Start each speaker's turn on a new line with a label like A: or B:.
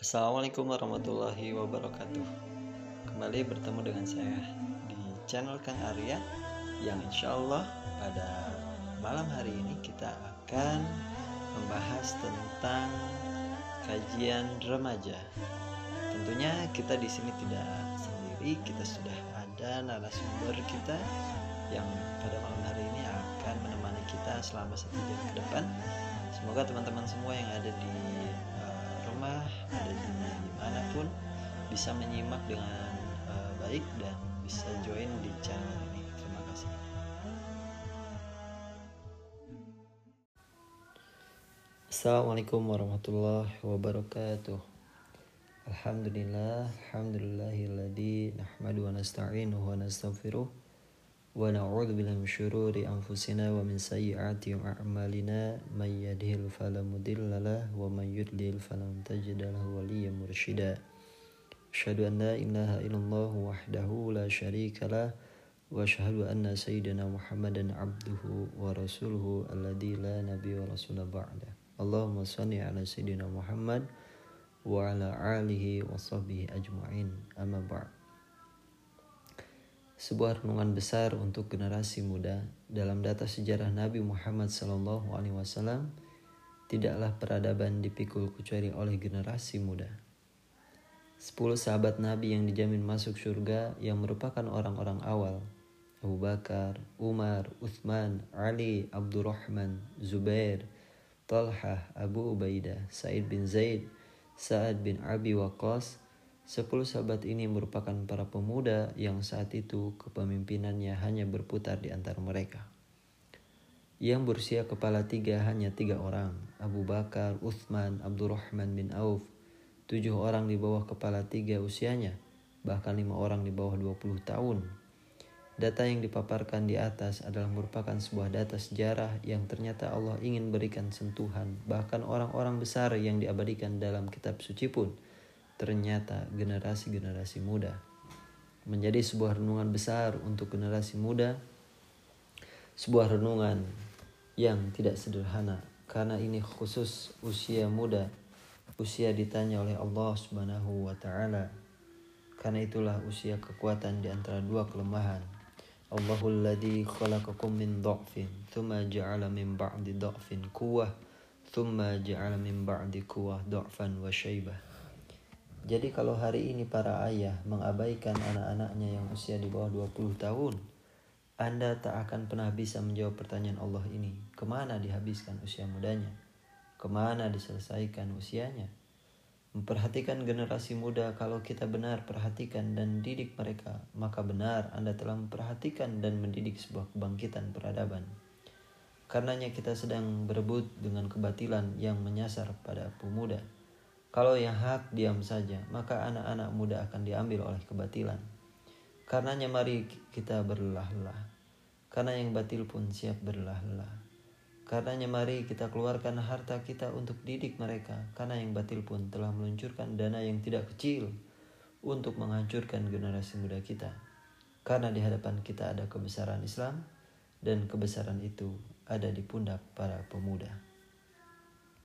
A: Assalamualaikum warahmatullahi wabarakatuh Kembali bertemu dengan saya di channel Kang Arya Yang insya Allah pada malam hari ini kita akan membahas tentang kajian remaja Tentunya kita di sini tidak sendiri, kita sudah ada narasumber kita yang pada malam hari ini akan menemani kita selama satu jam ke depan. Semoga teman-teman semua yang ada di rumah ada di di mana pun bisa menyimak dengan uh, baik dan bisa join di channel ini. Terima kasih. Assalamualaikum warahmatullahi wabarakatuh. Alhamdulillah Alhamdulillahilladzi nahmadu wa nasta'inuhu wa nastaghfiruh ونعوذ بالله من شرور أنفسنا ومن سيئات أعمالنا. من يهده فلا مضل له ومن يضلل فلن تجد له وليا مرشدا. أشهد أن لا إله إلا الله وحده لا شريك له وأشهد أن سيدنا محمدا عبده ورسوله الذي لا نبي ورسول بعده. اللهم صل على سيدنا محمد وعلى آله وصحبه أجمعين. أما بعد. Sebuah renungan besar untuk generasi muda dalam data sejarah Nabi Muhammad SAW tidaklah peradaban dipikul kecuali oleh generasi muda. Sepuluh sahabat Nabi yang dijamin masuk surga yang merupakan orang-orang awal Abu Bakar, Umar, Uthman, Ali, Abdurrahman, Zubair, Talha, Abu Ubaidah, Said bin Zaid, Sa'ad bin Abi Waqqas, Sepuluh sahabat ini merupakan para pemuda yang saat itu kepemimpinannya hanya berputar di antara mereka. Yang berusia kepala tiga hanya tiga orang, Abu Bakar, Uthman, Abdurrahman bin Auf. Tujuh orang di bawah kepala tiga usianya, bahkan lima orang di bawah 20 tahun. Data yang dipaparkan di atas adalah merupakan sebuah data sejarah yang ternyata Allah ingin berikan sentuhan, bahkan orang-orang besar yang diabadikan dalam kitab suci pun – ternyata generasi-generasi muda menjadi sebuah renungan besar untuk generasi muda sebuah renungan yang tidak sederhana. Karena ini khusus usia muda usia ditanya oleh Allah Subhanahu wa taala. Karena itulah usia kekuatan di antara dua kelemahan. Allahul ladzi khalaqakum min dha'fin thumma ja'ala min ba'di dha'fin quwwah thumma ja'ala min ba'di quwwah dha'fan wa syaibah jadi kalau hari ini para ayah mengabaikan anak-anaknya yang usia di bawah 20 tahun, Anda tak akan pernah bisa menjawab pertanyaan Allah ini. Ke mana dihabiskan usia mudanya? Ke mana diselesaikan usianya? Memperhatikan generasi muda kalau kita benar perhatikan dan didik mereka, maka benar Anda telah memperhatikan dan mendidik sebuah kebangkitan peradaban. Karenanya kita sedang berebut dengan kebatilan yang menyasar pada pemuda kalau yang hak diam saja, maka anak-anak muda akan diambil oleh kebatilan. Karenanya mari kita berlelah-lelah. Karena yang batil pun siap berlelah-lelah. Karenanya mari kita keluarkan harta kita untuk didik mereka. Karena yang batil pun telah meluncurkan dana yang tidak kecil untuk menghancurkan generasi muda kita. Karena di hadapan kita ada kebesaran Islam dan kebesaran itu ada di pundak para pemuda.